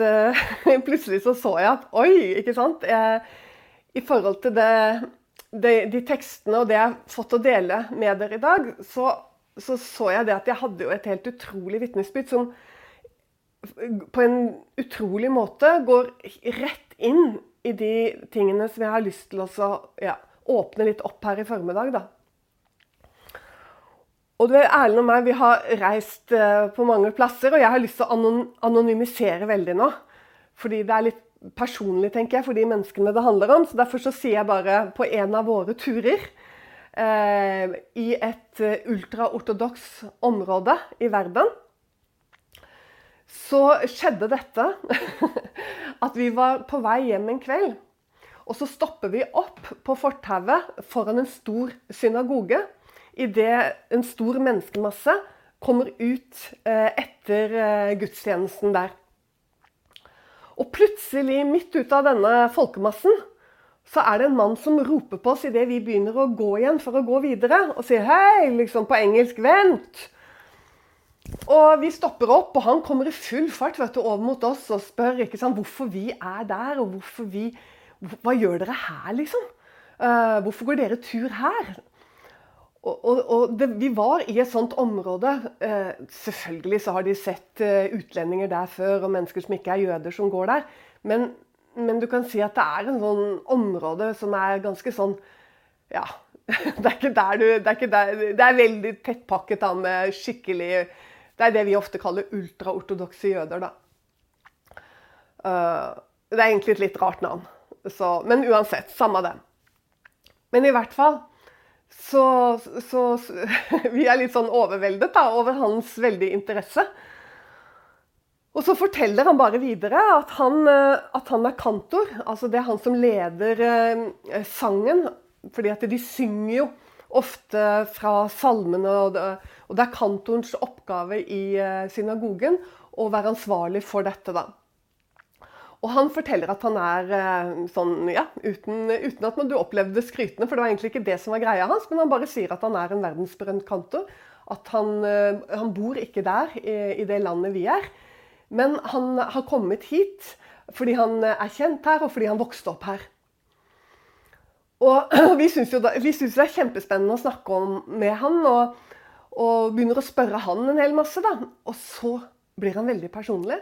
at uh, plutselig så så jeg at oi, ikke sant jeg, I forhold til det, det, de tekstene og det jeg har fått å dele med dere i dag, så, så, så jeg det at jeg hadde jo et helt utrolig vitnesbyrd som på en utrolig måte går rett inn i de tingene som jeg har lyst til å ja, åpne litt opp her i formiddag. da. Og er Erlend og meg vi har reist uh, på mange plasser, og jeg har lyst til å anonymisere veldig nå. Fordi det er litt personlig, tenker jeg, for de menneskene det handler om. Så derfor så sier jeg bare på en av våre turer eh, i et uh, ultraortodoks område i verden, så skjedde dette at vi var på vei hjem en kveld. Og så stopper vi opp på fortauet foran en stor synagoge idet en stor menneskemasse kommer ut eh, etter eh, gudstjenesten der. Og plutselig, midt ut av denne folkemassen, så er det en mann som roper på oss idet vi begynner å gå igjen for å gå videre, og sier 'hei', liksom på engelsk 'vent'. Og vi stopper opp, og han kommer i full fart vet du, over mot oss og spør ikke sant, hvorfor vi er der, og hvorfor vi Hva gjør dere her, liksom? Uh, hvorfor går dere tur her? Og, og, det, vi var i et sånt område. Eh, selvfølgelig så har de sett eh, utlendinger der før, og mennesker som ikke er jøder, som går der. Men, men, du kan si at det er en sånn område som er ganske sånn Ja. Det er ikke der du Det er, ikke der, det er veldig tettpakket da med skikkelig Det er det vi ofte kaller ultraortodokse jøder, da. Uh, det er egentlig et litt rart navn. Så, men uansett, samme det. Men i hvert fall så, så, vi er litt sånn overveldet da, over hans veldige interesse. Og så forteller han bare videre at han, eh, at han, er kantor. Altså det er han som leder eh, sangen. fordi at de synger jo ofte fra salmene, og det, er kantorens oppgave i eh, synagogen å være ansvarlig for dette. da. Og han forteller at han er eh, sånn, ja, uten, uten at du opplevde det skrytende, for det var egentlig ikke det som var greia hans, men han bare sier at han er en verdensberømt kantor. At han, eh, han bor ikke der, i, i, det landet vi er. Men han har kommet hit fordi han er kjent her, og fordi han vokste opp her. Og vi syns det er kjempespennende å snakke om med han, og, og begynner å spørre han en hel masse. da. Og så blir han veldig personlig.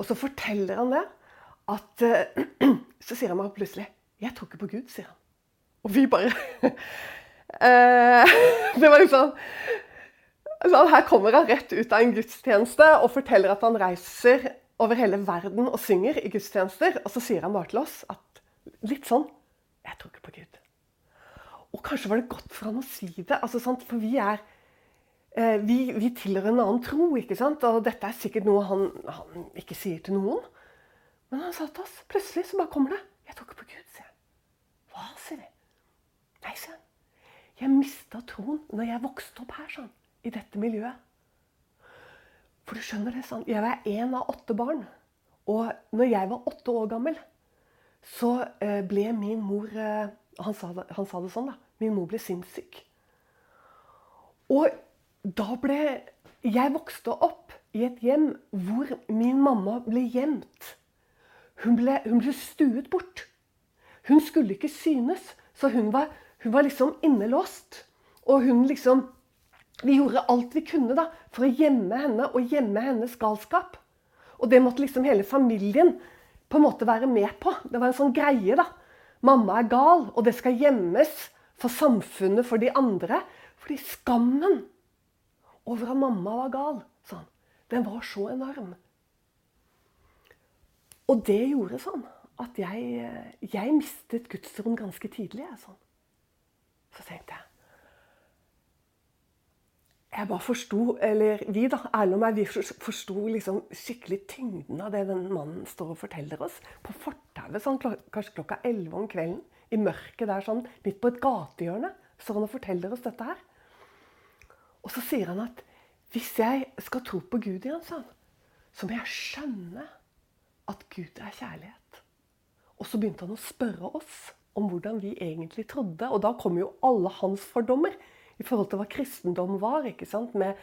Og så forteller han det. At, uh, så sier han meg plutselig 'Jeg tror ikke på Gud', sier han. Og vi bare uh, Det var liksom altså, Her kommer han rett ut av en gudstjeneste og forteller at han reiser over hele verden og synger i gudstjenester. Og så sier han bare til oss at litt sånn 'Jeg tror ikke på Gud'. Og kanskje var det godt for han å si det. Altså, for vi er vi, vi, tilhører en annen tro, ikke sant? og dette er sikkert noe han, han, ikke sier til noen. Men han sa til oss plutselig så bare kommer det. 'Jeg tror ikke på Gud', sier han. 'Hva', sier vi. 'Nei', sier han. 'Jeg mista troen når jeg vokste opp her, sånn, i dette miljøet'. For du skjønner det, sånn, jeg var én av åtte barn. Og når jeg var åtte år gammel, så eh, ble min mor eh, han sa, det, han sa det sånn, da. Min mor ble sinnssyk. Og da ble Jeg vokste opp i et hjem hvor min mamma ble gjemt. Hun ble, hun ble stuet bort. Hun skulle ikke synes, så hun var, hun var liksom innelåst. Og hun liksom Vi gjorde alt vi kunne da, for å gjemme henne og gjemme hennes galskap. Og det måtte liksom hele familien på en måte være med på. Det var en sånn greie, da. Mamma er gal, og det skal gjemmes for samfunnet, for de andre. Fordi skammen over at mamma var gal. Sånn. Den var så enorm. Og det gjorde sånn at jeg, jeg mistet gudsrom ganske tidlig. Sånn. Så tenkte jeg Jeg bare forsto, eller vi, da, Erlend og meg, vi forsto liksom skikkelig tyngden av det den mannen står og forteller oss. På fortauet, sånn, kanskje klokka elleve om kvelden, i mørket der, sånn, midt på et gatehjørne, står han og forteller oss dette her. Og så sier han at hvis jeg skal tro på Gud igjen, sånn, så må jeg skjønne at Gud er kjærlighet. Og så begynte han å spørre oss om hvordan vi egentlig trodde. Og da kom jo alle hans fordommer i forhold til hva kristendom var. ikke sant? Med,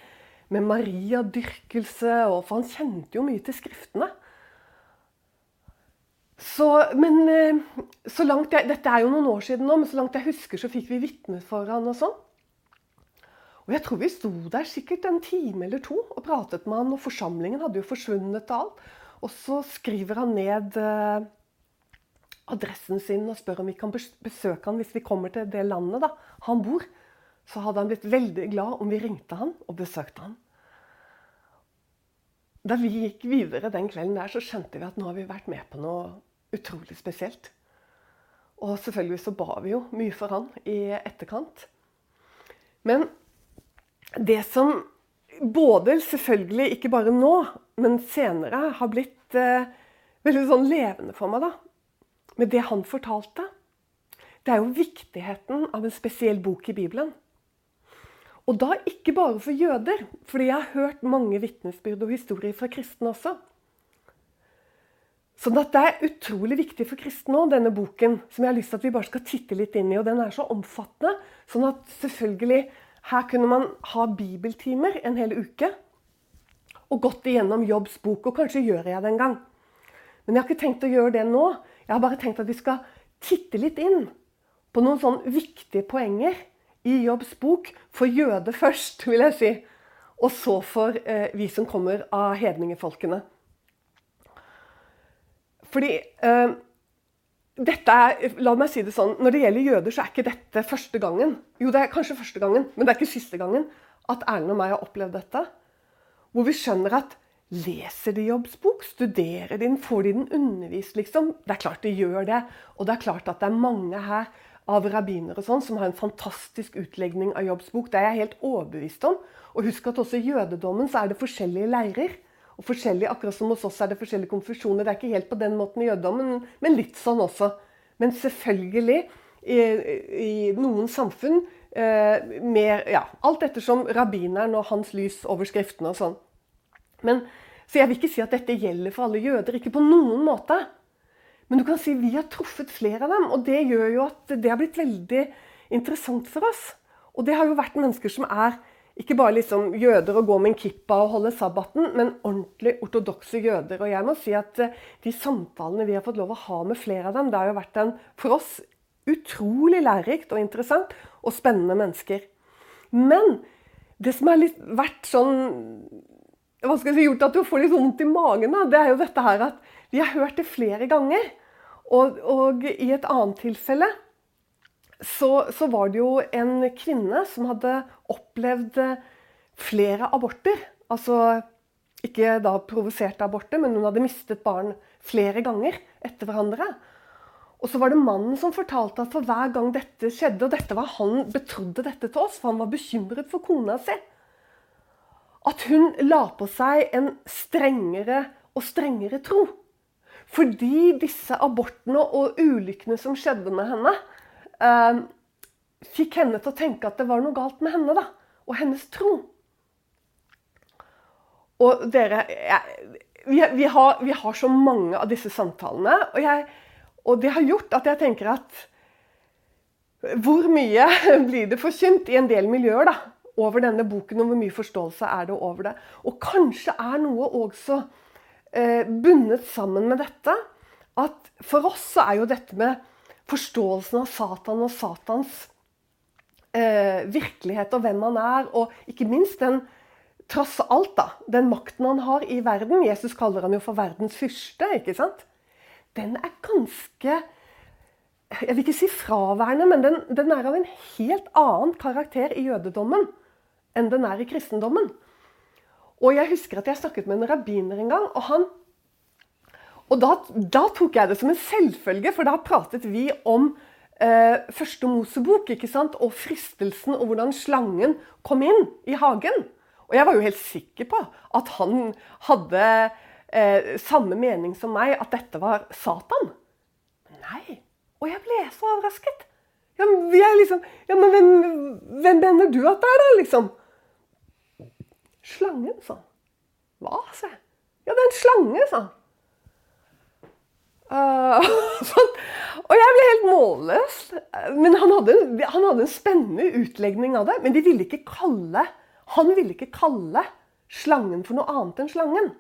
med Maria-dyrkelse, for han kjente jo mye til skriftene. Så, men eh, så langt jeg, Dette er jo noen år siden nå, men så langt jeg husker, så fikk vi vitne for han og sånn. Og jeg tror vi sto der sikkert en time eller to og pratet med han, og forsamlingen hadde jo forsvunnet og alt. Og så skriver han ned eh, adressen sin og spør om vi kan besøke han hvis vi kommer til det landet da han bor. Så hadde han blitt veldig glad om vi ringte han og besøkte han. Da vi gikk videre den kvelden der, så skjønte vi at nå har vi vært med på noe utrolig spesielt. Og selvfølgelig så ba vi jo mye for han i etterkant. Men det som både selvfølgelig, ikke bare nå, men senere har blitt eh, veldig sånn levende for meg, da, med det han fortalte, det er jo viktigheten av en spesiell bok i Bibelen. Og da ikke bare for jøder, fordi jeg har hørt mange vitnesbyrd og historier fra kristne også. Sånn at det er utrolig viktig for kristne òg, denne boken, som jeg har lyst til at vi bare skal titte litt inn i. Og den er så omfattende, sånn at selvfølgelig her kunne man ha bibeltimer en hel uke. Og gått igjennom Jobbs bok. Og kanskje gjør jeg det en gang. Men jeg har ikke tenkt å gjøre det nå. Jeg har bare tenkt at vi skal titte litt inn på noen sånn viktige poenger i Jobbs bok. For jøder først, vil jeg si. Og så for eh, vi som kommer av hedningefolkene. Fordi eh, er, la meg si det sånn, Når det gjelder jøder, så er ikke dette første gangen jo det er kanskje første gangen, men det er ikke siste gangen at Erlend og meg har opplevd dette. Hvor vi skjønner at leser de Jobbs bok? Studerer de den? Får de den undervist, liksom? Det er klart de gjør det. Og det er klart at det er mange her av rabbinere sånn, som har en fantastisk utlegning av Jobbs bok. Det er jeg helt overbevist om. Og husk at også i jødedommen så er det forskjellige leirer. Og forskjellige, Akkurat som hos oss er det forskjellige konfusjoner. Det er ikke helt på den måten i jødedommen, men litt sånn også. Men selvfølgelig, i, i noen samfunn eh, med ja, Alt ettersom rabbineren og hans lys over skriftene og sånn. Men, så jeg vil ikke si at dette gjelder for alle jøder. Ikke på noen måte. Men du kan si vi har truffet flere av dem, og det gjør jo at det har blitt veldig interessant for oss. Og det har jo vært mennesker som er ikke bare liksom jøder og gå med en kippa og holde sabbaten, men ordentlig ortodokse jøder. Og jeg må si at eh, de samtalene vi har fått lov å ha med flere av dem, det har jo vært en for oss utrolig lærerikt og interessant og spennende mennesker. Men det som har vært sånn hva skal jeg si, gjort at du får litt vondt i magen, da, det er jo dette her at vi har hørt det flere ganger. Og, og i et annet tilfelle så, så, var det jo en kvinne som hadde opplevd flere aborter. Altså ikke da provoserte aborter, men hun hadde mistet barn flere ganger etter hverandre. Og så var det mannen som fortalte at for hver gang dette skjedde, og dette var han betrodde dette til oss, for han var bekymret for kona si, at hun la på seg en strengere og strengere tro. Fordi disse abortene og ulykkene som skjedde med henne, eh, fikk henne til å tenke at det var noe galt med henne da, og hennes tro. Og dere jeg, vi, vi, har, vi, har, så mange av disse samtalene, og, jeg, og det har gjort at jeg tenker at Hvor mye blir det forkynt i en del miljøer da, over denne boken, og hvor mye forståelse er det over det? Og kanskje er noe også eh, bundet sammen med dette. At for oss så er jo dette med forståelsen av Satan og Satans eh, virkelighet og hvem han er, og ikke minst den tross alt da, den makten han har i verden Jesus kaller han jo for verdens fyrste. ikke sant? Den er ganske Jeg vil ikke si fraværende, men den, den er av en helt annen karakter i jødedommen enn den er i kristendommen. Og jeg husker at jeg snakket med en rabbiner en gang, og han og da, da, tok jeg det som en selvfølge, for da pratet vi om eh, første Mosebok ikke sant? og fristelsen og hvordan slangen kom inn i hagen. Og jeg var jo helt sikker på at han hadde eh, samme mening som meg, at dette var Satan. Nei. Og jeg ble så overrasket. Ja, men, liksom, ja, men hvem, hvem, mener du at det er, da? liksom? Slangen, sa han. Hva, sa jeg. Ja, det er en slange, sa han. Uh, og jeg ble helt målløs. Men han hadde, han hadde, en spennende utlegning av det. Men de ville ikke kalle, han ville ikke kalle slangen for noe annet enn slangen.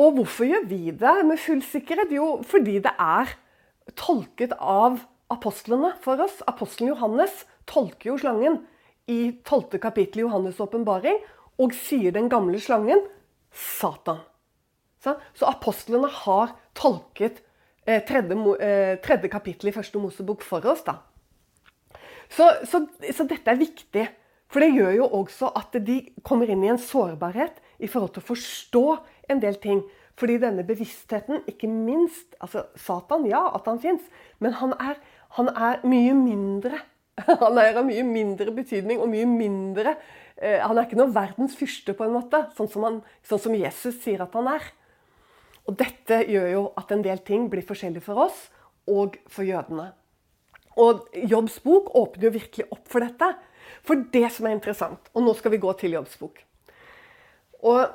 Og hvorfor gjør vi det med full sikkerhet? Jo, fordi det er tolket av apostlene for oss. Apostelen Johannes tolker jo slangen i 12. kapittel i Johannes' åpenbaring og sier den gamle slangen Satan. Så apostlene har tolket eh, tredje, eh, tredje kapittel i første Mosebok for oss. da. Så, så, så, dette er viktig. For det gjør jo også at de kommer inn i en sårbarhet i forhold til å forstå en del ting. Fordi denne bevisstheten, ikke minst altså Satan, ja, at han fins, men han er, han er, mye mindre. Han er av mye mindre betydning og mye mindre eh, Han er ikke noe verdens fyrste, på en måte, sånn som, han, sånn som Jesus sier at han er. Og dette gjør jo at en del ting blir forskjellig for oss og for jødene. Og Jobbs bok åpner jo virkelig opp for dette. For det som er interessant Og nå skal vi gå til Jobbs bok. Og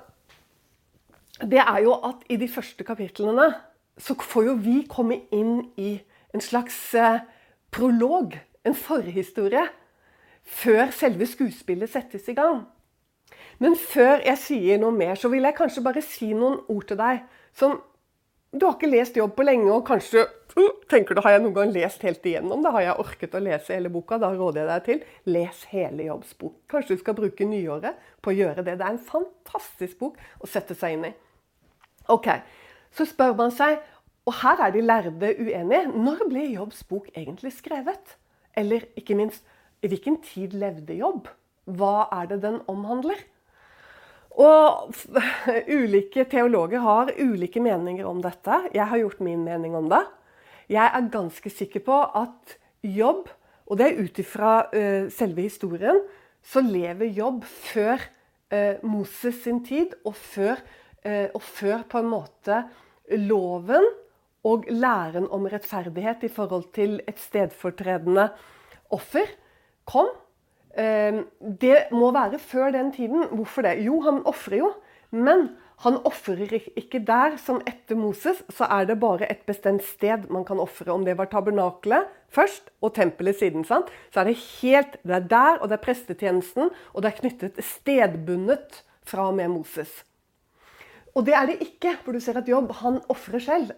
det er jo at i de første kapitlene så får jo vi komme inn i en slags eh, prolog, en forhistorie, før selve skuespillet settes i gang. Men før jeg sier noe mer, så vil jeg kanskje bare si noen ord til deg som du har ikke lest jobb på lenge, og kanskje uh, tenker du har jeg noen gang lest helt igjennom. Da har jeg orket å lese hele boka. Da råder jeg deg til les hele Jobbs bok. Kanskje du skal bruke nyåret på å gjøre det. Det er en fantastisk bok å sette seg inn i. Ok, Så spør man seg, og her er de lærde uenige, når ble Jobbs bok egentlig skrevet? Eller ikke minst, i hvilken tid levde Jobb? Hva er det den omhandler? Og ulike teologer har ulike meninger om dette. Jeg har gjort min mening om det. Jeg er ganske sikker på at jobb, og det er ut ifra uh, selve historien, så lever jobb før uh, Moses sin tid, og før, uh, og før på en måte loven og læren om rettferdighet i forhold til et stedfortredende offer kom. Ehm, det må være før den tiden. Hvorfor det? Jo, han ofrer jo. Men han ofrer ikke der som etter Moses. Så er det bare et bestemt sted man kan ofre. Om det var tabernakelet først og tempelet siden. Sant? Så er det helt Det er der, og det er prestetjenesten, og det er knyttet stedbundet fra og med Moses. Og det er det ikke, for du ser at Jobb han ofrer selv.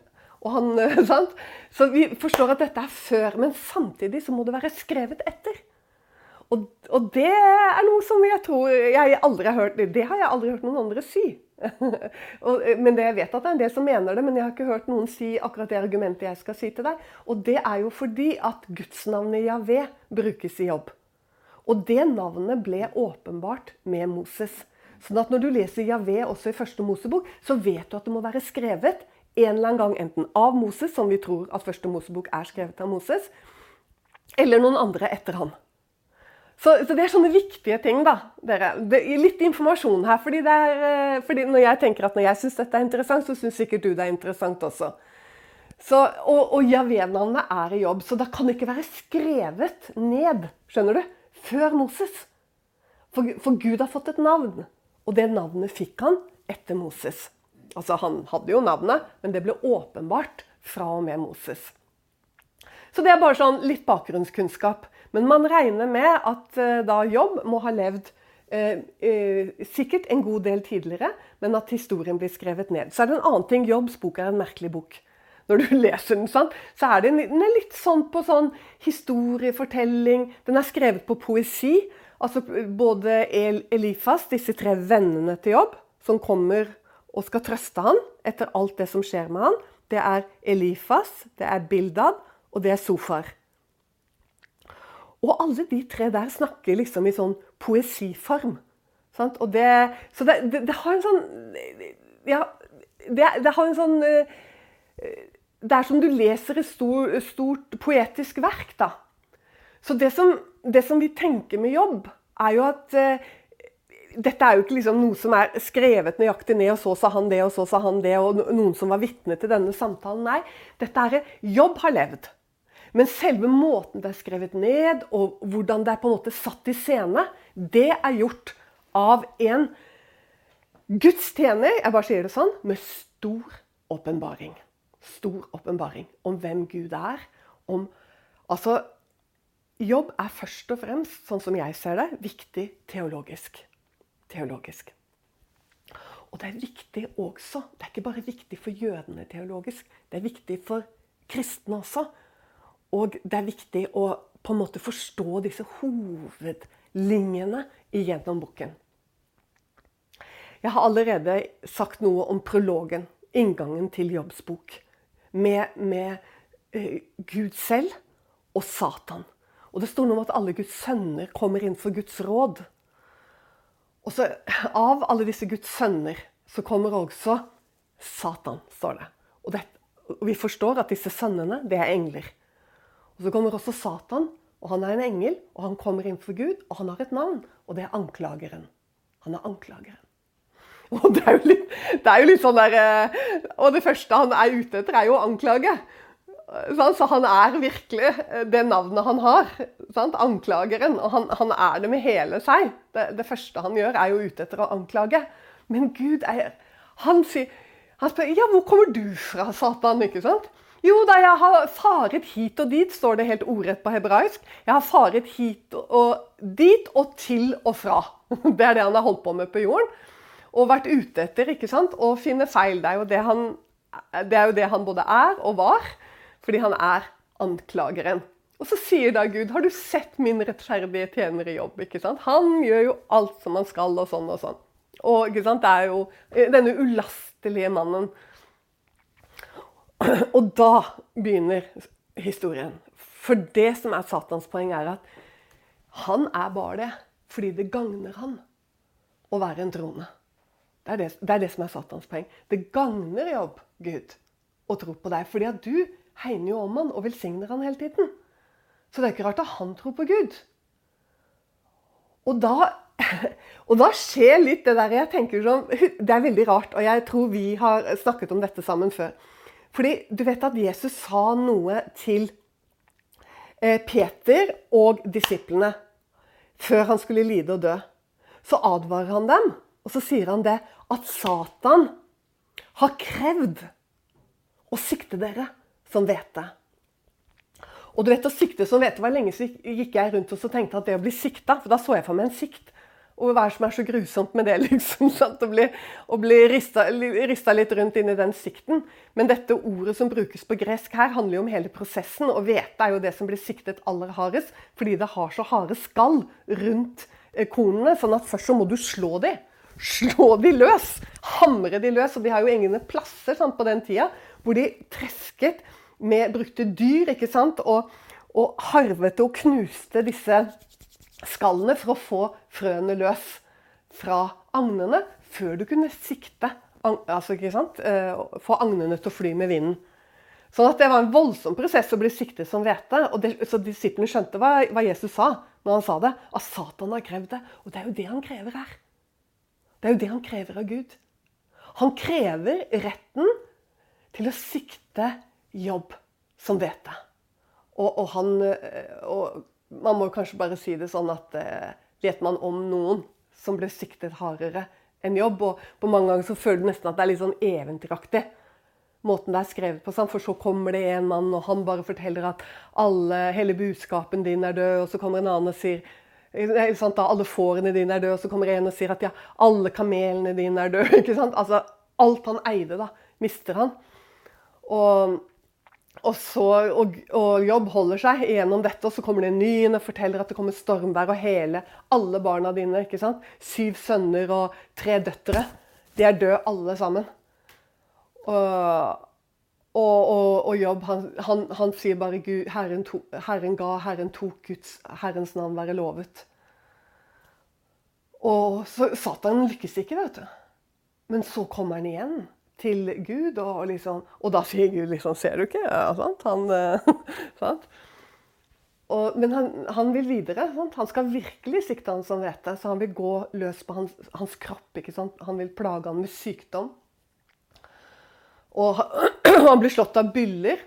Han? Så vi forstår at dette er før, men samtidig så må det være skrevet etter. Og, og, det er noe som jeg tror jeg aldri har hørt Det har jeg aldri hørt noen andre si. og, men det, Jeg vet at det er en del som mener det, men jeg har ikke hørt noen si akkurat det argumentet jeg skal si til deg. Og det er jo fordi at gudsnavnet Javé brukes i jobb. Og det navnet ble åpenbart med Moses. Sånn at når du leser Javé også i første Mosebok, så vet du at det må være skrevet en eller annen gang enten av Moses, som vi tror at første Mosebok er skrevet av Moses, eller noen andre etter han. Så, så, det er sånne viktige ting, da. Dere. Det, litt informasjon her. fordi, er, eh, fordi når jeg tenker at når jeg syns dette er interessant, så syns sikkert du det er interessant også. Så, og og Javé-navnet er i jobb, så da kan det ikke være skrevet ned, skjønner du, før Moses. For, for Gud har fått et navn, og det navnet fikk han etter Moses. Altså, Han hadde jo navnet, men det ble åpenbart fra og med Moses. Så det er bare sånn litt bakgrunnskunnskap. Men man regner med at uh, da Jobb må ha levd Eh, eh, sikkert en god del tidligere, men at historien blir skrevet ned. Så er det en annen ting. Jobbs bok er en merkelig bok. Når du leser den sånn, så er den, den er litt sånn på sånn historiefortelling. Den er skrevet på poesi. Altså både El Elifas, disse tre vennene til Jobb, som kommer og skal trøste han etter alt det som skjer med han. Det er Elifas, det er Bildad, og det er Sofar. Og alle de tre der snakker liksom i sånn poesiform. Sant? Og det, så det, det, det, har en sånn Ja, det, det har en sånn eh, Det er som du leser et stor, stort poetisk verk, da. Så det som, det som, vi tenker med jobb, er jo at uh, dette er jo ikke liksom noe som er skrevet nøyaktig ned, og så sa han det, og så sa han det, og noen som var vitne til denne samtalen. Nei, dette er jobb har levd. Men selve måten det er skrevet ned, og hvordan det er på en måte satt i scene, det er gjort av en gudstjener, jeg bare sier det sånn, med stor åpenbaring. Stor åpenbaring om hvem Gud er. Om Altså, jobb er først og fremst, sånn som jeg ser det, viktig teologisk. teologisk. Og det er viktig også. Det er ikke bare viktig for jødene teologisk. Det er viktig for kristne også. Og det er viktig å på en måte forstå disse hovedlinjene igjennom boken. Jeg har allerede sagt noe om prologen, inngangen til Jobbs bok, med, med uh, Gud selv og Satan. Og det står noe om at alle Guds sønner kommer inn for Guds råd. Og så Av alle disse Guds sønner så kommer også Satan, står det. Og, det, og vi forstår at disse sønnene, det er engler. Og Så kommer også Satan, og han er en engel, og han kommer inn for Gud, og han har et navn, og det er anklageren. Han er anklageren. Og det er jo litt, det er jo litt sånn der eh, Og det første han er ute etter, er jo å anklage. Så han er virkelig eh, det navnet han har. Sant? Anklageren. Og han, han, er det med hele seg. Det, det, første han gjør, er jo ute etter å anklage. Men Gud er Han sier han spør ja, hvor kommer du fra, Satan? ikke sant? Jo da, jeg har faret hit og dit, står det helt ordrett på hebraisk. Jeg har faret hit og dit og til og fra. Det er det han har holdt på med på jorden. Og vært ute etter ikke sant? å finne feil. Det er, jo det, han, det er jo det han både er og var. Fordi han er anklageren. Og så sier da Gud, har du sett min rettferdige tjener i jobb? ikke sant? Han gjør jo alt som han skal, og sånn og sånn. Og ikke sant? det er jo denne ulastelige mannen Og da begynner historien. For det som er Satans poeng, er at han er bare det fordi det gagner han å være en troende. Det er det, det er det, som er Satans poeng. Det gagner jobb, Gud, å tro på deg. Fordi at du hegner jo om han og velsigner han hele tiden. Så det er ikke rart at han tror på Gud. Og da, og da skjer litt det der jeg tenker sånn Det er veldig rart, og jeg tror vi har snakket om dette sammen før. Fordi du vet at Jesus sa noe til eh, Peter og disiplene før han skulle lide og dø. Så advarer han dem, og så sier han det at Satan har krevd å sikte dere som hvete. Og du vet, Å sikte som hvete var lenge så gikk jeg rundt og tenkte at det å bli sikta For da så jeg for meg en sikt. Og hva er det som er så grusomt med det? liksom, sant? Å bli, å bli rista, litt rundt inn i den sikten. Men dette ordet som brukes på gresk her, handler jo om hele prosessen. Og hvete er jo det som blir siktet aller hardest, fordi det har så harde skall rundt eh, kornene. Sånn at først så må du slå de. Slå de løs! Hamre de løs. Og de har jo egne plasser sant, på den tida hvor de tresket med brukte dyr ikke sant? Og, og harvet og knuste disse skallene for å få frøene løs fra agnene før du kunne sikte altså? Eh, Få agnene til å fly med vinden. Sånn at Det var en voldsom prosess å bli siktet som hvete. Så disiplene skjønte hva, hva, Jesus sa når han sa det. At Satan har krevd det. Og det er jo det han krever her. Det er jo det han krever av Gud. Han krever retten til å sikte jobb som hvete. Og, og, han, eh, og man må kanskje bare si det sånn at eh, vet man om noen som ble siktet hardere enn jobb? Og på mange ganger så føler du nesten at det er litt sånn eventyraktig. Måten det er skrevet på, for så kommer det en mann, og han bare forteller at alle, hele budskapen din er død, og så kommer en annen og sier sant, da, alle fårene dine er døde, og så kommer en og sier at ja, alle kamelene dine er døde. ikke sant? Altså, alt han eide, da, mister han. Og og, så, og, og, jobb holder seg gjennom dette, og så kommer det en ny og forteller at det kommer stormvær, og hele, alle barna dine, ikke sant? syv sønner og tre døtre, de er døde alle sammen. Og, og jobb, han, han, han, sier bare Gud, Herren, to, Herren ga, Herren tok Guds, Herrens navn være lovet. Og så Satan lykkes ikke, vet du. Men så kommer han igjen til Gud. Og, liksom, og da sier Gud liksom 'Ser du ikke?' Ja, sant? Han, sant? Og, men han, han, vil videre. Sant? Han skal virkelig sikte han som vet det. Så han vil gå løs på hans, hans kropp. Han vil plage han med sykdom. Og han blir slått av byller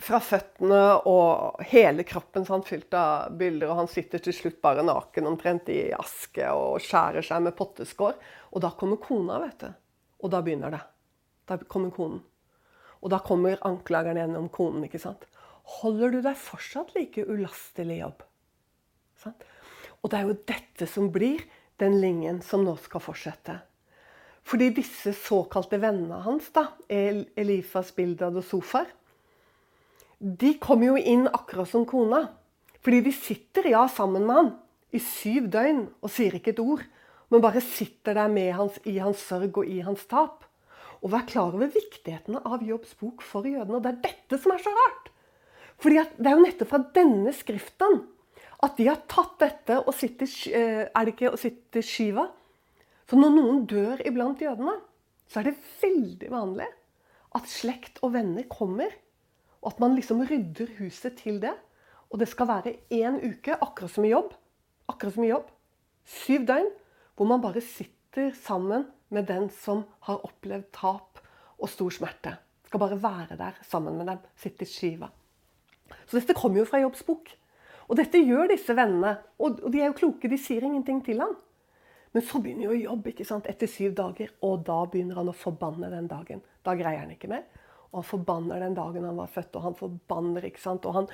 fra føttene og hele kroppen sant, fylt av byller. Og han sitter til slutt bare naken omtrent i aske og skjærer seg med potteskår. Og da kommer kona, vet du. Og da begynner det. Da kommer konen. Og da kommer anklageren gjennom konen. ikke sant? Holder du deg fortsatt like ulastelig jobb? Sant? Og det er jo dette som blir den linjen som nå skal fortsette. Fordi disse såkalte vennene hans, da, Elifas, Bildad og Sofar, de kommer jo inn akkurat som kona. Fordi de sitter ja sammen med han i syv døgn og sier ikke et ord. Men bare sitter der med hans, i hans sørg og i hans tap. Og vær klar over viktigheten av Jobbs bok for jødene. Og det er dette som er så rart. Fordi det er jo nettopp fra denne skriften at de har tatt dette og sitter, eh, er det ikke, og sitter skiva. Så når noen dør iblant jødene, så er det veldig vanlig at slekt og venner kommer. Og at man liksom rydder huset til det. Og det skal være én uke, akkurat som i jobb. Akkurat som i jobb. Syv døgn hvor man bare sitter sammen med den som har opplevd tap og stor smerte. Skal bare være der sammen med dem. Sitte i skiva. Så dette kommer jo fra Jobbs bok. Og dette gjør disse vennene. Og de er jo kloke, de sier ingenting til ham. Men så begynner jo jobb ikke sant? etter syv dager, og da begynner han å forbanne den dagen. Da greier han ikke mer. Og han forbanner den dagen han var født, og han forbanner, ikke sant. Og han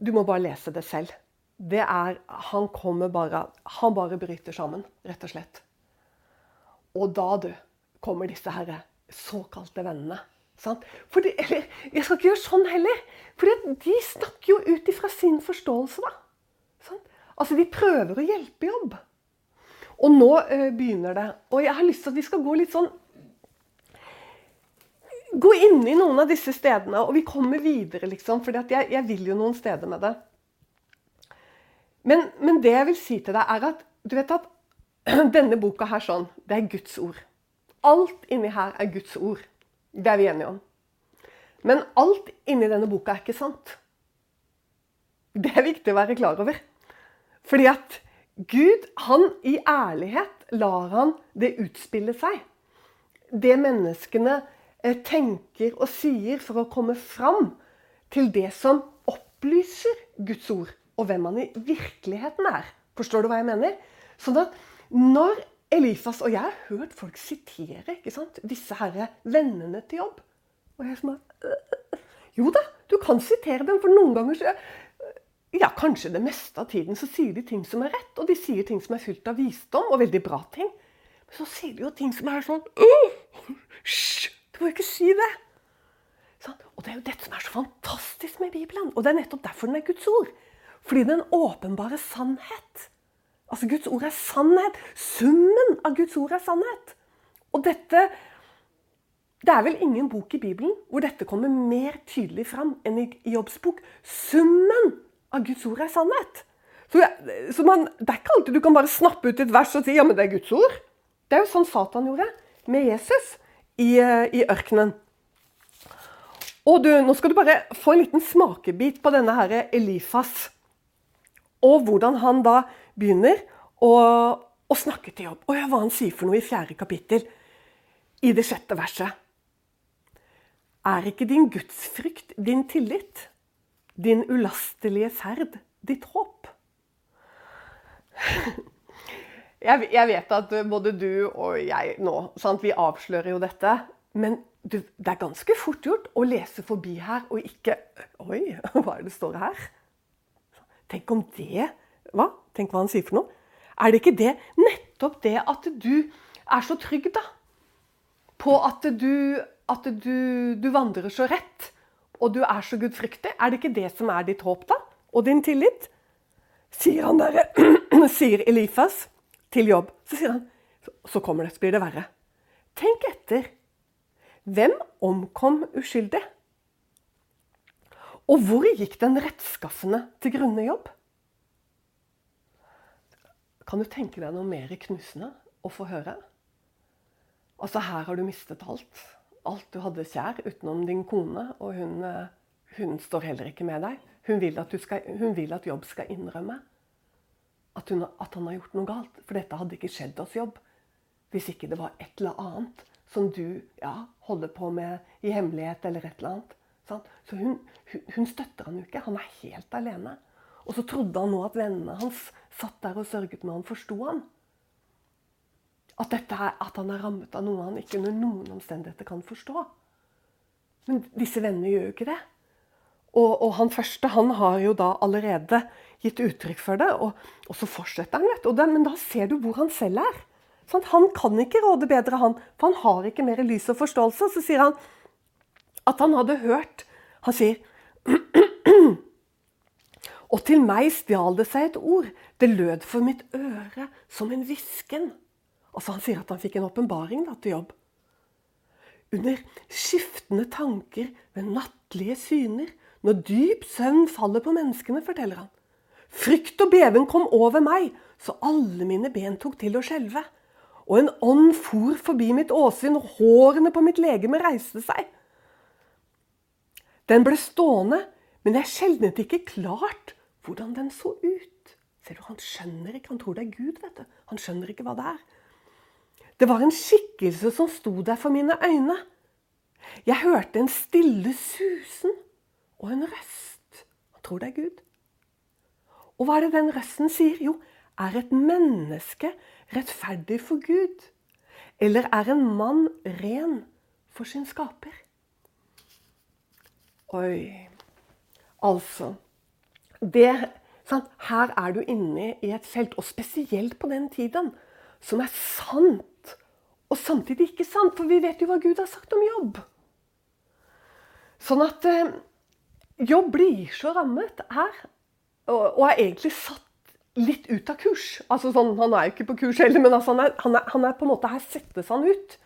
Du må bare lese det selv. Det er Han kommer bare Han bare bryter sammen, rett og slett. Og da, du, kommer disse her såkalte vennene. For de, eller, jeg skal ikke gjøre sånn heller. For de snakker jo ut ifra sin forståelse, da. Sant? Altså, de prøver å hjelpe jobb. Og nå uh, begynner det. Og jeg har lyst til at vi skal gå litt sånn Gå inn i noen av disse stedene, og vi kommer videre, liksom. For jeg, jeg, vil jo noen steder med det. Men, men det jeg vil si til deg, er at du vet at denne boka her sånn, det er Guds ord. Alt inni her er Guds ord. Det er vi enige om. Men alt inni denne boka er ikke sant. Det er viktig å være klar over. Fordi at Gud, han i ærlighet lar han det utspille seg. Det menneskene eh, tenker og sier for å komme fram til det som opplyser Guds ord, og hvem han i virkeligheten er. Forstår du hva jeg mener? Sånn at når Elifas og jeg har hørt folk sitere ikke sant? disse herre vennene til jobb. Og jeg er, Jo da, du kan sitere dem, for noen ganger så ja, kanskje det meste av tiden så sier de ting som er rett, og de sier ting som er fylt av visdom, og veldig bra ting. Men så sier de jo ting som er sånn Hysj! Du må ikke si det! Sånn? Og det er jo dette som er så fantastisk med Bibelen. Og det er nettopp derfor den er Guds ord. Fordi den åpenbare sannhet. Altså, Guds ord er sannhet. Summen av Guds ord er sannhet. Og dette Det er vel ingen bok i Bibelen hvor dette kommer mer tydelig fram enn i Jobbs bok. Summen av Guds ord er sannhet. Så, så man, Det er ikke alltid du kan bare snappe ut et vers og si ja, men det er Guds ord. Det er jo sånn Satan gjorde med Jesus i, eh, i ørkenen. Og du, Nå skal du bare få en liten smakebit på denne her Elifas. Og hvordan han da begynner å, å snakke til jobb. Og ja, hva han sier for noe i fjerde kapittel, i det sjette verset. Er ikke din gudsfrykt din tillit? Din ulastelige ferd ditt håp? Jeg, jeg vet at både du og jeg nå sant, Vi avslører jo dette. Men du, det er ganske fort gjort å lese forbi her og ikke Oi, hva er det står her? Tenk om det hva? Tenk hva han sier for noe. Er det ikke det nettopp det at du er så trygg, da? På at du, at du, du vandrer så rett, og du er så gudfryktig? Er det ikke det som er ditt håp, da? Og din tillit? Sier han derre sier Elifas til jobb. Så sier han Så kommer det, så blir det verre. Tenk etter. Hvem omkom uskyldig? Og hvor gikk den rettskaffende til grunne jobb? Kan du tenke deg noe mer knusende å få høre? Altså, her har du mistet alt. Alt du hadde kjær utenom din kone, og hun, eh, hun står heller ikke med deg. Hun vil skal, hun vil at Jobb skal innrømme at, hun, at, han har gjort noe galt. For dette hadde ikke skjedd hos Jobb hvis ikke det var et eller annet som du ja, holder på med i hemmelighet eller et eller annet. Så hun, hun, støtter han jo ikke. Han er helt alene. Og så trodde han nå at vennene hans satt der og sørget med han, forsto han. At, er, at han er rammet av noe han ikke under noen omstendigheter kan forstå. Men disse vennene gjør jo ikke det. Og, og, han første han har jo da allerede gitt uttrykk for det, og, og så fortsetter han. vet du. Men da ser du hvor han selv er. Sånn, han kan ikke råde bedre, han, for han har ikke mer lys og forståelse. Så sier han at han hadde hørt Han sier Og til meg stjal det seg et ord. Det lød for mitt øre som en hvisken. Altså Han sier at han fikk en åpenbaring til jobb. Under skiftende tanker ved nattlige syner, når dyp søvn faller på menneskene, forteller han. Frykt og beven kom over meg, så alle mine ben tok til å skjelve. Og en ånd for forbi mitt åsyn, og hårene på mitt legeme reiste seg. Den ble stående, men jeg skjelnet ikke klart hvordan den så ut. Ser du, Han skjønner ikke, han tror det er Gud. vet du. Han skjønner ikke hva det er. Det var en skikkelse som sto der for mine øyne. Jeg hørte en stille susen og en røst. Han tror det er Gud. Og hva er det den røsten sier? Jo, er et menneske rettferdig for Gud? Eller er en mann ren for sin skaper? Oi Altså det, sant? Her er du inne i et felt, og spesielt på den tiden, som er sant og samtidig ikke sant. For vi vet jo hva Gud har sagt om jobb. Sånn at eh, jobb blir så rammet her, og, og, er egentlig satt litt ut av kurs. Altså sånn, Han er jo ikke på kurs heller, men altså han, er, han, er, han, er, på en måte her settes han ut.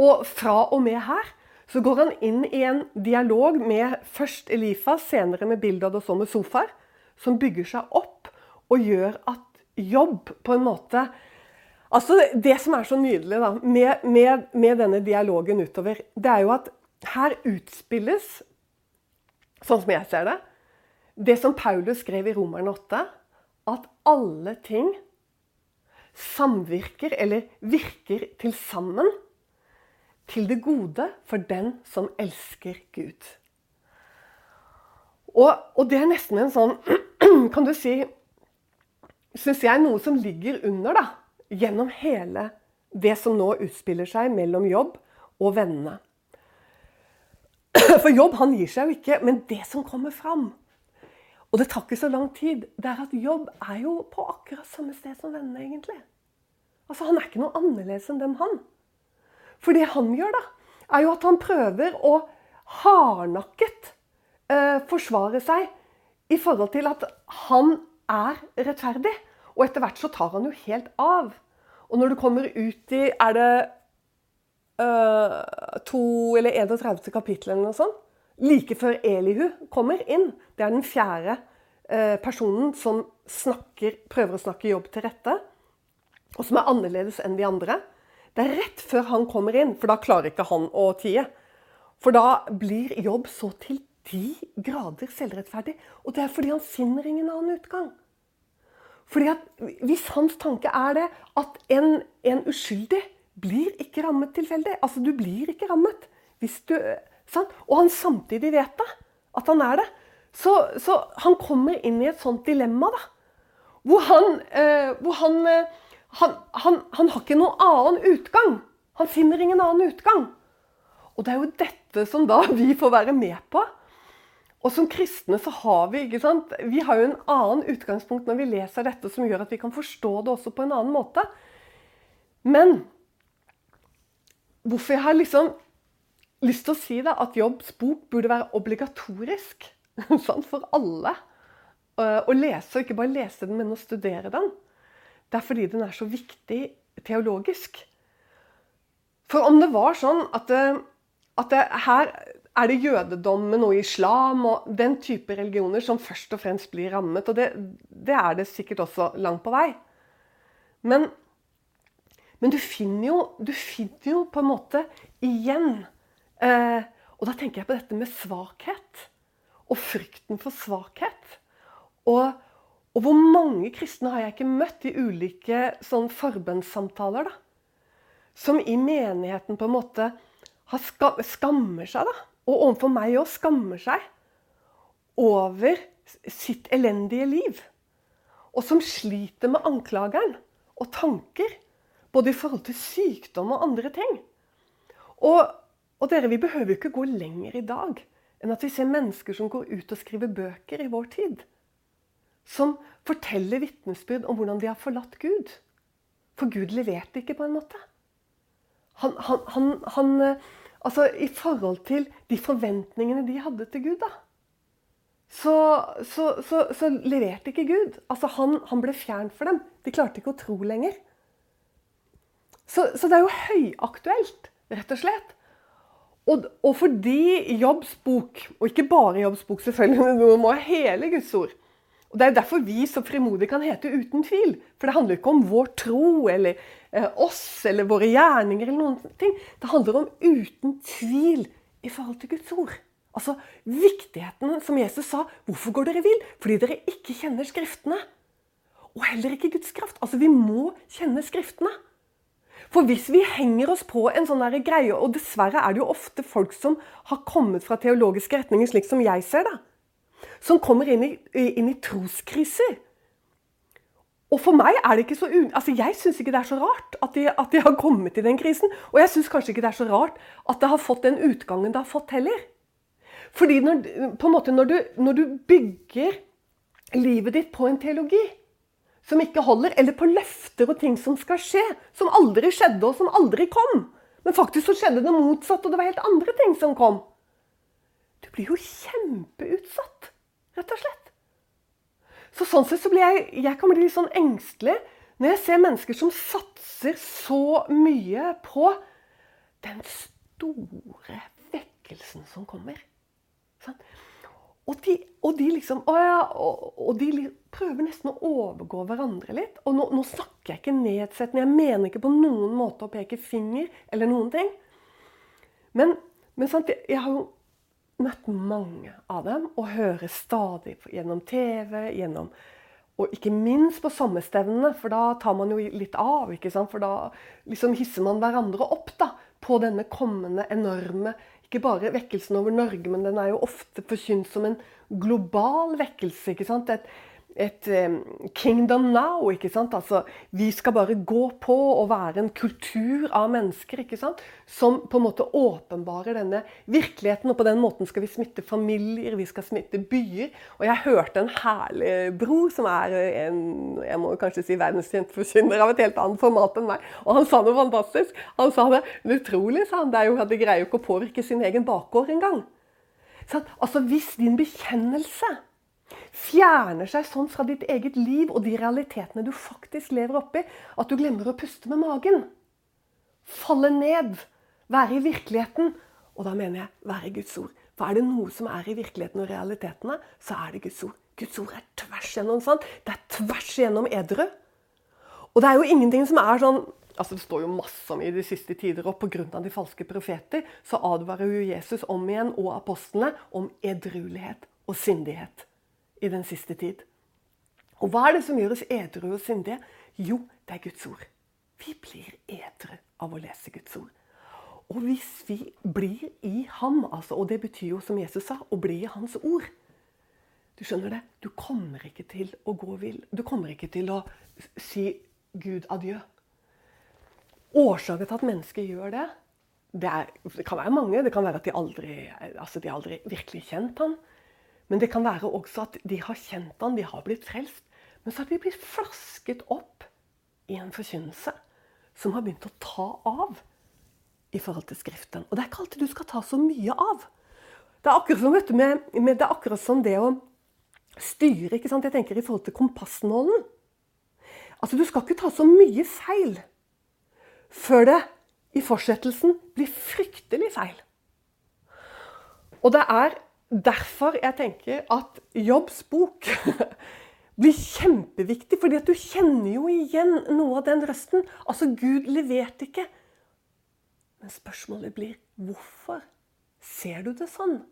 Og fra og med her så går han inn i en dialog med først Elifas, senere med Bildad og så med Sofar som bygger seg opp og gjør at jobb på en måte Altså Det som er så nydelig da, med, med, med denne dialogen utover, det er jo at her utspilles, sånn som jeg ser det, det som Paulus skrev i Romerne 8, at alle ting samvirker, eller virker til sammen, til det gode for den som elsker Gud. Og, og det er nesten en sånn kan du si Syns jeg noe som ligger under, da. Gjennom hele det som nå utspiller seg mellom jobb og vennene. For jobb han gir seg jo ikke, men det som kommer fram Og det tar ikke så lang tid. Det er at jobb er jo på akkurat samme sted som vennene, egentlig. Altså, Han er ikke noe annerledes enn dem, han. For det han gjør, da, er jo at han prøver å hardnakket eh, forsvare seg i forhold til at han er rettferdig. Og etter hvert så tar han jo helt av. Og når du kommer ut i Er det uh, to eller 31. kapittel eller noe sånt? Like før Elihu kommer inn. Det er den fjerde uh, personen som snakker, prøver å snakke jobb til rette. Og som er annerledes enn de andre. Det er rett før han kommer inn, for da klarer ikke han å tie. For da blir jobb så til de grader selvrettferdig. Og det er fordi han finner ingen annen utgang. Fordi at Hvis hans tanke er det at en, en uskyldig blir ikke rammet tilfeldig Altså, du blir ikke rammet. Du? Og han samtidig vet det, at han er det. Så, så han kommer inn i et sånt dilemma, da. Hvor han, eh, hvor han, eh, han, han, han har ikke noen annen utgang. Han finner ingen annen utgang. Og det er jo dette som da vi får være med på. Og som kristne så har vi ikke sant? Vi har jo en annen utgangspunkt når vi leser dette, som gjør at vi kan forstå det også på en annen måte. Men hvorfor jeg har liksom lyst til å si det, at Jobbs bok burde være obligatorisk for alle eh, å lese, og ikke bare lese den, men å studere den, det er fordi den er så viktig teologisk. For om det var sånn at, at det her er det jødedommen og islam og den type religioner som først og fremst blir rammet. Og det, det er det sikkert også langt på vei. Men, men du, finner jo, du, finner jo, på en måte igjen eh, Og da tenker jeg på dette med svakhet. Og frykten for svakhet. Og, og hvor mange kristne har jeg ikke møtt i ulike sånn forbønnssamtaler, da? Som i menigheten på en måte ska skammer seg, da og overfor meg òg skammer seg over sitt elendige liv. Og som sliter med anklageren og tanker. Både i forhold til sykdom og andre ting. Og, og dere, vi behøver jo ikke gå lenger i dag enn at vi ser mennesker som går ut og skriver bøker i vår tid. Som forteller vitnesbyrd om hvordan de har forlatt Gud. For Gud leverte ikke, på en måte. Han, han, han, han Altså, i forhold til de forventningene de hadde til Gud, da. Så, så, så, så leverte ikke Gud. Altså, han, ble fjern for dem. De klarte ikke å tro lenger. Så, det er jo høyaktuelt, rett og slett. Og, og fordi Jobbs bok, og ikke bare Jobbs bok, selvfølgelig, men hele Guds ord, og Det er derfor vi så frimodig kan hete 'uten tvil'. For det handler ikke om vår tro eller eh, oss eller våre gjerninger. eller noen ting. Det handler om uten tvil i forhold til Guds ord. Altså viktigheten, som Jesus sa. Hvorfor går dere vill? Fordi dere ikke kjenner Skriftene. Og heller ikke Guds kraft. Altså, Vi må kjenne Skriftene. For hvis vi henger oss på en sånn greie, og dessverre er det jo ofte folk som har kommet fra teologiske retninger, slik som jeg ser det, som kommer inn i, inn i troskriser. Og for meg er det ikke så altså Jeg syns ikke det er så rart at de, at de har kommet i den krisen. Og jeg syns kanskje ikke det er så rart at det har fått den utgangen det har fått heller. Fordi når, på en måte når du, når du bygger livet ditt på en teologi som ikke holder, eller på løfter og ting som skal skje, som aldri skjedde og som aldri kom Men faktisk så skjedde det motsatt, og det var helt andre ting som kom. Du blir jo kjempeutsatt rett og slett. Så sånn sett så blir jeg, jeg kan bli litt sånn engstelig når jeg ser mennesker som satser så mye på den store vekkelsen som kommer. Sånn. Og, de, og, de, liksom, ja, og, og de prøver nesten å overgå hverandre litt. Og nå, nå, snakker jeg ikke nedsettende, jeg mener ikke på noen måte å peke finger eller noen ting. Men, men sant, jeg har jo møtt mange av dem og hører stadig gjennom TV, gjennom og ikke minst på sommerstevnene, for da tar man jo litt av. ikke sant? For da liksom hisser man hverandre opp da, på denne kommende enorme Ikke bare vekkelsen over Norge, men den er jo ofte forkynt som en global vekkelse. ikke sant? Et, et kingdom now. ikke sant? Altså, Vi skal bare gå på og være en kultur av mennesker ikke sant? som på en måte åpenbarer denne virkeligheten. Og på den måten skal vi smitte familier, vi skal smitte byer. Og jeg hørte en herlig bror som er en jeg må kanskje si verdenskjent forkynner av et helt annet format enn meg. Og han sa noe fantastisk. Han sa det utrolig, sa han. Det er jo at de greier jo ikke å påvirke sin egen bakgård engang. Altså, hvis din bekjennelse fjerner seg sånn fra ditt eget liv og de realitetene du faktisk lever oppi, at du glemmer å puste med magen. Falle ned. Være i virkeligheten. Og da mener jeg være Guds ord. For er det noe som er i virkeligheten og realitetene, så er det Guds ord. Guds ord er tvers gjennom sant? Det er tvers gjennom edru. Og det er jo ingenting som er sånn altså Det står jo masse om i de siste tider, og pga. de falske profeter så advarer jo Jesus om igjen, og apostlene, om edruelighet og sindighet i den siste tid. Og hva er det som gjør oss edru og syndige? Jo, det er Guds ord. Vi blir edru av å lese Guds ord. Og hvis vi blir i ham, altså, og det betyr jo som Jesus sa, å bli i hans ord Du skjønner det? Du kommer ikke til å gå vill. Du kommer ikke til å si Gud adjø. Årsaken til at mennesker gjør det, det, er, det, kan være mange. Det kan være at de aldri, altså de aldri virkelig kjent han. Men det kan være også at de har kjent han, de har blitt frelst. Men så har de blitt flasket opp i en forkynnelse som har begynt å ta av i forhold til Skriften. Og det er ikke alltid du skal ta så mye av. Det er akkurat som, du, med, med, det, er akkurat som det å styre ikke sant? Jeg tenker i forhold til kompassnålen. Altså, Du skal ikke ta så mye feil før det i fortsettelsen blir fryktelig feil. Og det er derfor jeg tenker at Jobbs bok blir kjempeviktig. fordi at du kjenner jo igjen noe av den røsten. Altså, Gud leverte ikke. Men spørsmålet blir hvorfor ser du det sånn,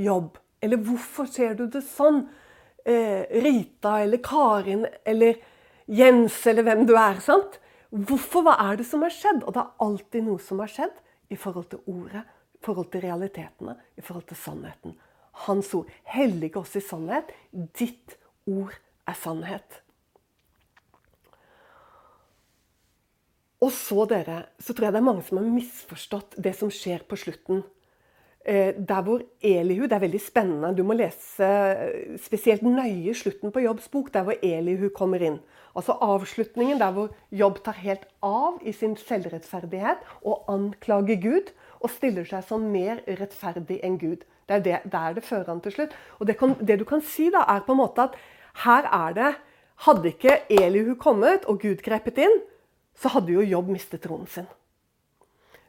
Jobb? Eller hvorfor ser du det sånn, eh, Rita eller Karin eller Jens eller hvem du er? sant? Hvorfor? Hva er det som har skjedd? Og det er alltid noe som har skjedd i forhold til ordet, i forhold til realitetene, i forhold til sannheten. Hans ord. Hellige oss i sannhet. Ditt ord er sannhet. Og så, dere, så tror jeg det er mange som har misforstått det som skjer på slutten. Eh, der hvor Elihu Det er veldig spennende. Du må lese eh, spesielt nøye slutten på Jobbs bok, der hvor Elihu kommer inn. Altså avslutningen der hvor Jobb tar helt av i sin selvrettferdighet og anklager Gud og stiller seg som mer rettferdig enn Gud. Det er det, der det fører han til slutt. Og det, kan, det, du kan si, da, er på en måte at her er det Hadde ikke Elihu kommet og Gud grepet inn, så hadde jo Jobb mistet troen sin.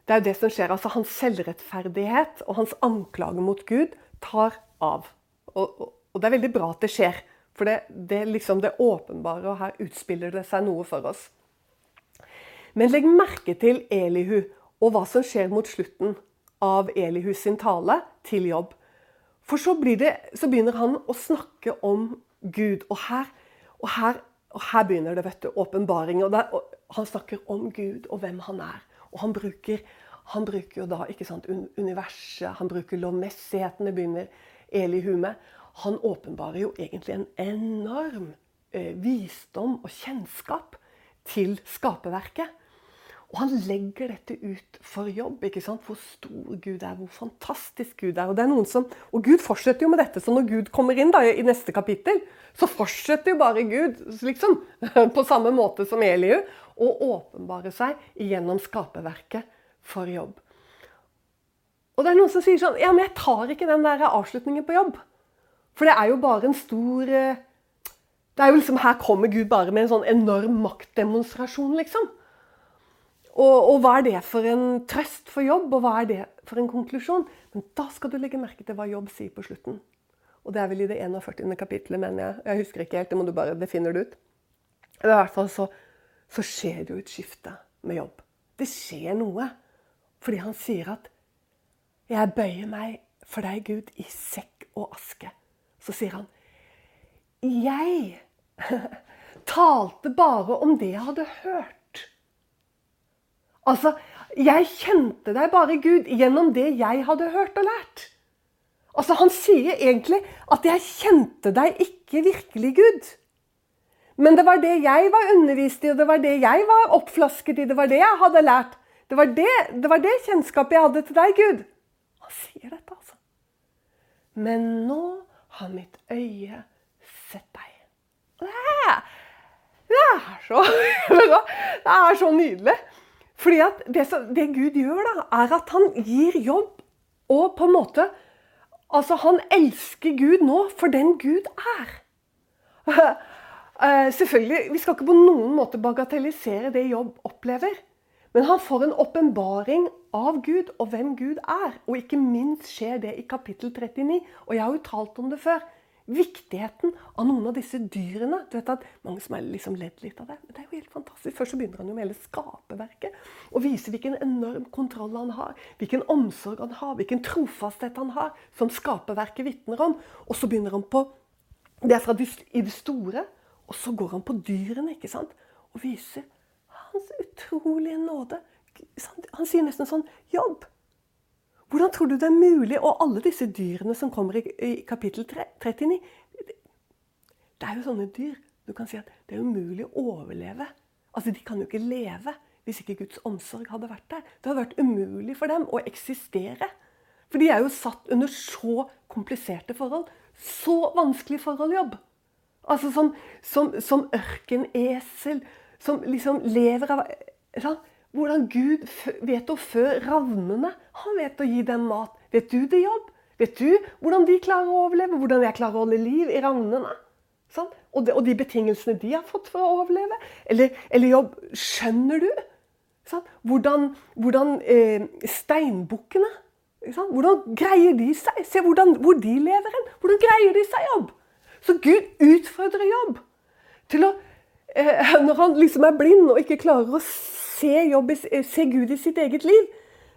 Det er jo det som skjer. altså Hans selvrettferdighet og hans anklage mot Gud tar av. Og, og, og det er veldig bra at det skjer. For det, det, liksom det åpenbare, og her utspiller det seg noe for oss. Men legg merke til Elihu og hva som skjer mot slutten av Elihu sin tale til jobb. For så, det, så begynner han å snakke om Gud. Og her, og her, og her begynner det, vet du, åpenbaring. Han snakker om Gud og hvem han er. Og han bruker, han bruker jo da ikke sant, universet, han bruker lovmessighetene, begynner Elihu med. Han åpenbarer jo egentlig en enorm eh, visdom og kjennskap til skaperverket. Og han legger dette ut for jobb. ikke sant? Hvor stor Gud er, hvor fantastisk Gud er. Og det er noen som, og Gud fortsetter jo med dette. Så når Gud kommer inn da, i neste kapittel, så fortsetter jo bare Gud liksom, på samme måte som Eliu å åpenbare seg gjennom skaperverket for jobb. Og det er noen som sier sånn Ja, men jeg tar ikke den der avslutningen på jobb. For det er jo bare en stor eh, det er jo liksom, Her kommer Gud bare med en sånn enorm maktdemonstrasjon, liksom. Og, og, hva er det for en trøst for jobb, og hva er det for en konklusjon? Men da skal du legge merke til hva jobb sier på slutten. Og det er vel i det 41. kapittelet, mener jeg. Jeg husker ikke helt, det må du bare, det finner du ut. I hvert fall så, så skjer det jo et skifte med jobb. Det skjer noe. Fordi han sier at 'Jeg bøyer meg for deg, Gud, i sekk og aske'. Så sier han 'Jeg talte bare om det jeg hadde hørt'. Altså, jeg kjente deg bare, Gud, gjennom det jeg hadde hørt og lært. Altså, Han sier egentlig at 'jeg kjente deg ikke virkelig, Gud'. Men det var det jeg var undervist i, og det var det jeg var oppflasket i. Det var det jeg hadde lært. Det var det, det, var det kjennskapet jeg hadde til deg, Gud. Han sier dette, altså. Men nå har mitt øye sett deg. Det er, så, det er så nydelig. Fordi at det, det, Gud gjør, da, er at han gir jobb. Og på en måte Altså, han elsker Gud nå for den Gud er. Uh, selvfølgelig, Vi skal ikke på noen måte bagatellisere det Jobb opplever. Men han får en åpenbaring av Gud og hvem Gud er. Og ikke minst skjer det i kapittel 39. Og jeg har jo talt om det før viktigheten av noen av disse dyrene. Du vet at Mange som har liksom ledd litt av det. Men det er jo helt fantastisk. Først så begynner han jo med hele skaperverket. Og viser hvilken enorm kontroll han har. Hvilken omsorg han har. Hvilken trofasthet han har. Som skaperverket vitner om. Og så begynner han på Det er fra i det store. Og så går han på dyrene ikke sant? og viser hans utrolige nåde. Han sier nesten sånn Jobb! Hvordan tror du det er mulig? Og alle disse dyrene som kommer i, i kapittel 39 Det er jo sånne dyr. Du kan si at det er umulig å overleve. Altså, De kan jo ikke leve hvis ikke Guds omsorg hadde vært der. Det hadde vært umulig for dem å eksistere. For de er jo satt under så kompliserte forhold. Så vanskelig forhold jobb. Altså som, som, som ørkenesel. Som liksom lever av sånn, hvordan Gud vet å fø ravnene. Han vet å gi dem mat. Vet du det, jobb? Vet du hvordan de klarer å overleve? Hvordan jeg klarer å holde liv i ravnene? Sånn? Og, de, og, de, betingelsene de har fått for å overleve? Eller, eller jobb, skjønner du? Sånn? Hvordan, hvordan eh, steinbukkene sånn? Hvordan greier de seg? Se hvordan, hvor de lever hen. Hvordan greier de seg, jobb? Så Gud utfordrer jobb til å Når han liksom er blind og ikke klarer å se, jobb, se Gud i sitt eget liv.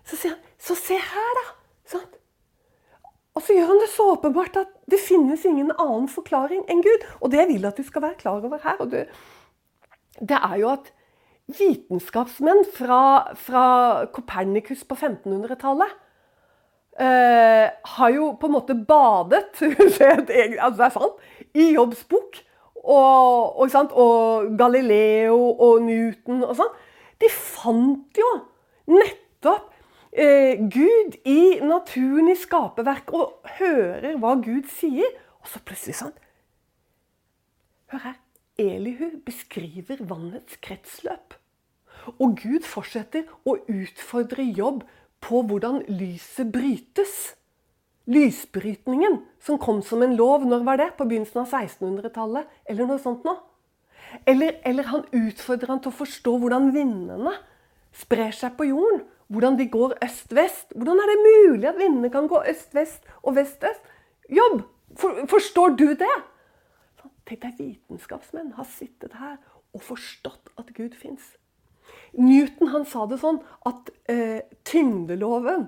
Så sier han Så se her, da! Sånn. Og så gjør han det så åpenbart at det finnes ingen annen forklaring enn Gud. Og det jeg vil at du skal være klar over her, det, det, er jo at vitenskapsmenn fra, fra Kopernikus på 1500-tallet eh, har jo på en måte badet altså det er sant, i Jobbs bok. Og, og, og Galileo og Newton og sånn. De fant jo nettopp eh, Gud i naturen, i skaperverket, og hører hva Gud sier. Og så plutselig sånn Hør her. Elihu beskriver vannets kretsløp. Og Gud fortsetter å utfordre jobb på hvordan lyset brytes. Lysbrytningen, som kom som en lov, når var det? På begynnelsen av 1600-tallet? Eller noe sånt noe? Eller, eller han utfordrer han til å forstå hvordan vindene sprer seg på jorden. Hvordan de går øst-vest. Hvordan er det mulig at vindene kan gå øst-vest og vest-øst? Jobb! For, forstår du det? Tenk deg vitenskapsmenn har sittet her og forstått at Gud fins. Newton han sa det sånn at eh, tyngdeloven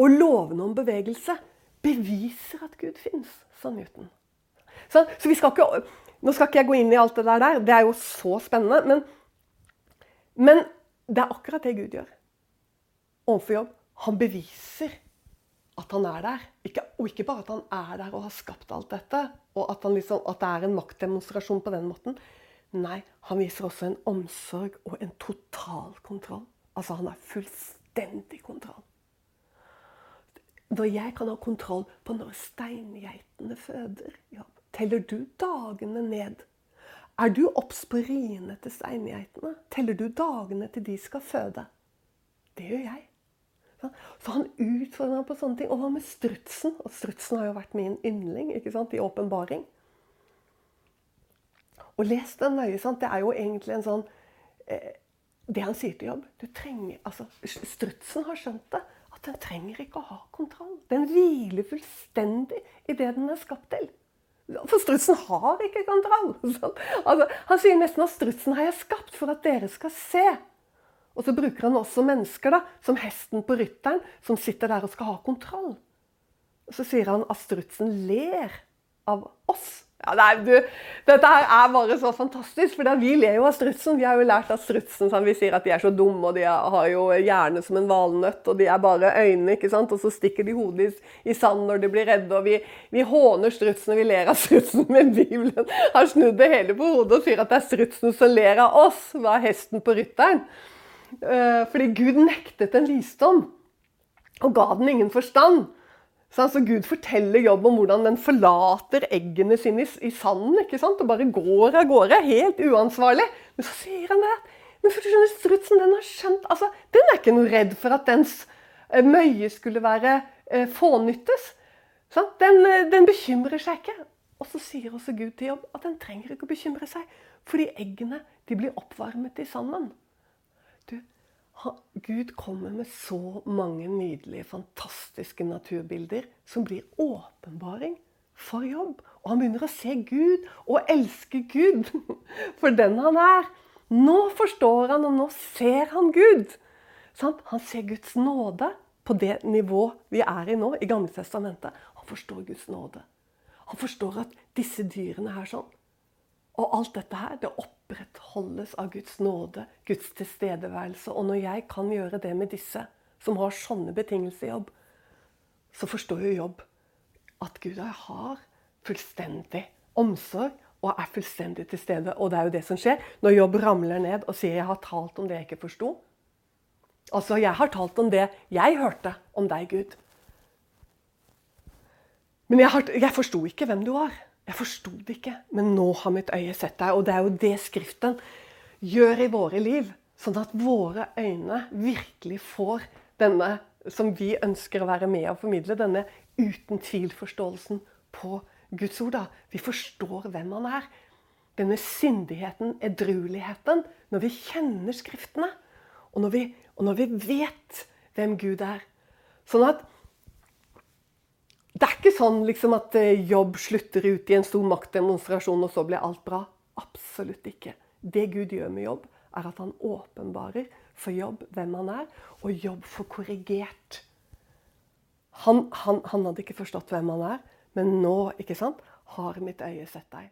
og lovene om bevegelse beviser at Gud fins, sa Newton. Så, så skal ikke, nå skal ikke jeg gå inn i alt det der, det er jo så spennende. Men, men det er akkurat det Gud gjør overfor jobb. Han beviser at han er der. Ikke, og ikke bare at han er der og har skapt alt dette, og at, liksom, at, det er en maktdemonstrasjon på den måten. Nei, han viser også en omsorg og en total kontroll. Altså, han har fullstendig kontroll. Når jeg kan ha kontroll på når steingeitene føder, ja, teller du dagene ned. Er du obs på riene til steingeitene? Teller du dagene til de skal føde? Det gjør jeg. Så han utfordrer ham på sånne ting. Og hva med strutsen? Og strutsen har jo vært min yndling ikke sant, i åpenbaring. Og les den nøye. sant? Det er jo egentlig en sånn eh, Det han sier til jobb du trenger, altså, Strutsen har skjønt det. At den trenger ikke å ha kontroll. Den hviler fullstendig i det den er skapt til. For strutsen har ikke kontroll. Altså, han sier nesten at strutsen har jeg skapt for at dere skal se. Og så bruker han også mennesker, da, som hesten på rytteren, som sitter der og skal ha kontroll. Og så sier han at strutsen ler av oss. Ja, nei, du, Dette her er bare så fantastisk, for vi ler jo av strutsen. Vi har jo lært av strutsen sånn, Vi sier at de er så dumme, og de har jo hjerne som en valnøtt, og de er bare øyne, ikke sant? og så stikker de hodet i, i sand når de blir redde. og Vi, vi håner strutsen, og vi ler av strutsen, men Bibelen har snudd det hele på hodet og sier at det er strutsen som ler av oss, hva er hesten på rytteren. Eh, fordi Gud nektet en visdom og ga den ingen forstand. Så altså Gud forteller jobb om hvordan den forlater eggene sine i, i sanden ikke sant? og bare går av gårde. Helt uansvarlig. Men så sier han det. Men for du skjønner, strutsen den har skjønt altså, Den er ikke noe redd for at dens eh, møye skulle være eh, fånyttes. Sant? Den, eh, den bekymrer seg ikke. Og så sier også Gud til jobb at den trenger ikke å bekymre seg. Fordi eggene de blir oppvarmet i sanden. Gud kommer med så mange nydelige, fantastiske naturbilder som blir åpenbaring for jobb. Og han begynner å se Gud og elske Gud for den han er. Nå forstår han, og nå ser han Gud. Han ser Guds nåde på det nivå vi er i nå, i Gamle testamentet. Han forstår Guds nåde. Han forstår at disse dyrene her sånn Og alt dette her, det opp opprettholdes av Guds nåde, Guds tilstedeværelse. Og når jeg kan gjøre det med disse som har sånne betingelser i jobb, så forstår jo jobb at Gud har fullstendig omsorg og er fullstendig til stede. Og det er jo det som skjer når jobb ramler ned og sier 'jeg har talt om det jeg ikke forsto'. Altså, jeg har talt om det jeg hørte om deg, Gud. Men jeg, har, jeg forsto ikke hvem du var. Jeg forsto det ikke, men nå har mitt øye sett deg. Og det er jo det Skriften gjør i våre liv. Sånn at våre øyne virkelig får denne som vi ønsker å være med og formidle, denne uten tvil-forståelsen på Guds ord. Da. Vi forstår hvem han er. Denne syndigheten, edrueligheten, når vi kjenner Skriftene. Og når vi, og når vi vet hvem Gud er. Sånn at det er ikke sånn liksom, at eh, jobb slutter ut i en stor maktdemonstrasjon, og så blir alt bra. Absolutt ikke. Det Gud gjør med jobb, er at han åpenbarer for jobb hvem han er, og jobb får korrigert. Han, han, han hadde ikke forstått hvem han er, men nå ikke sant, har mitt øye sett deg.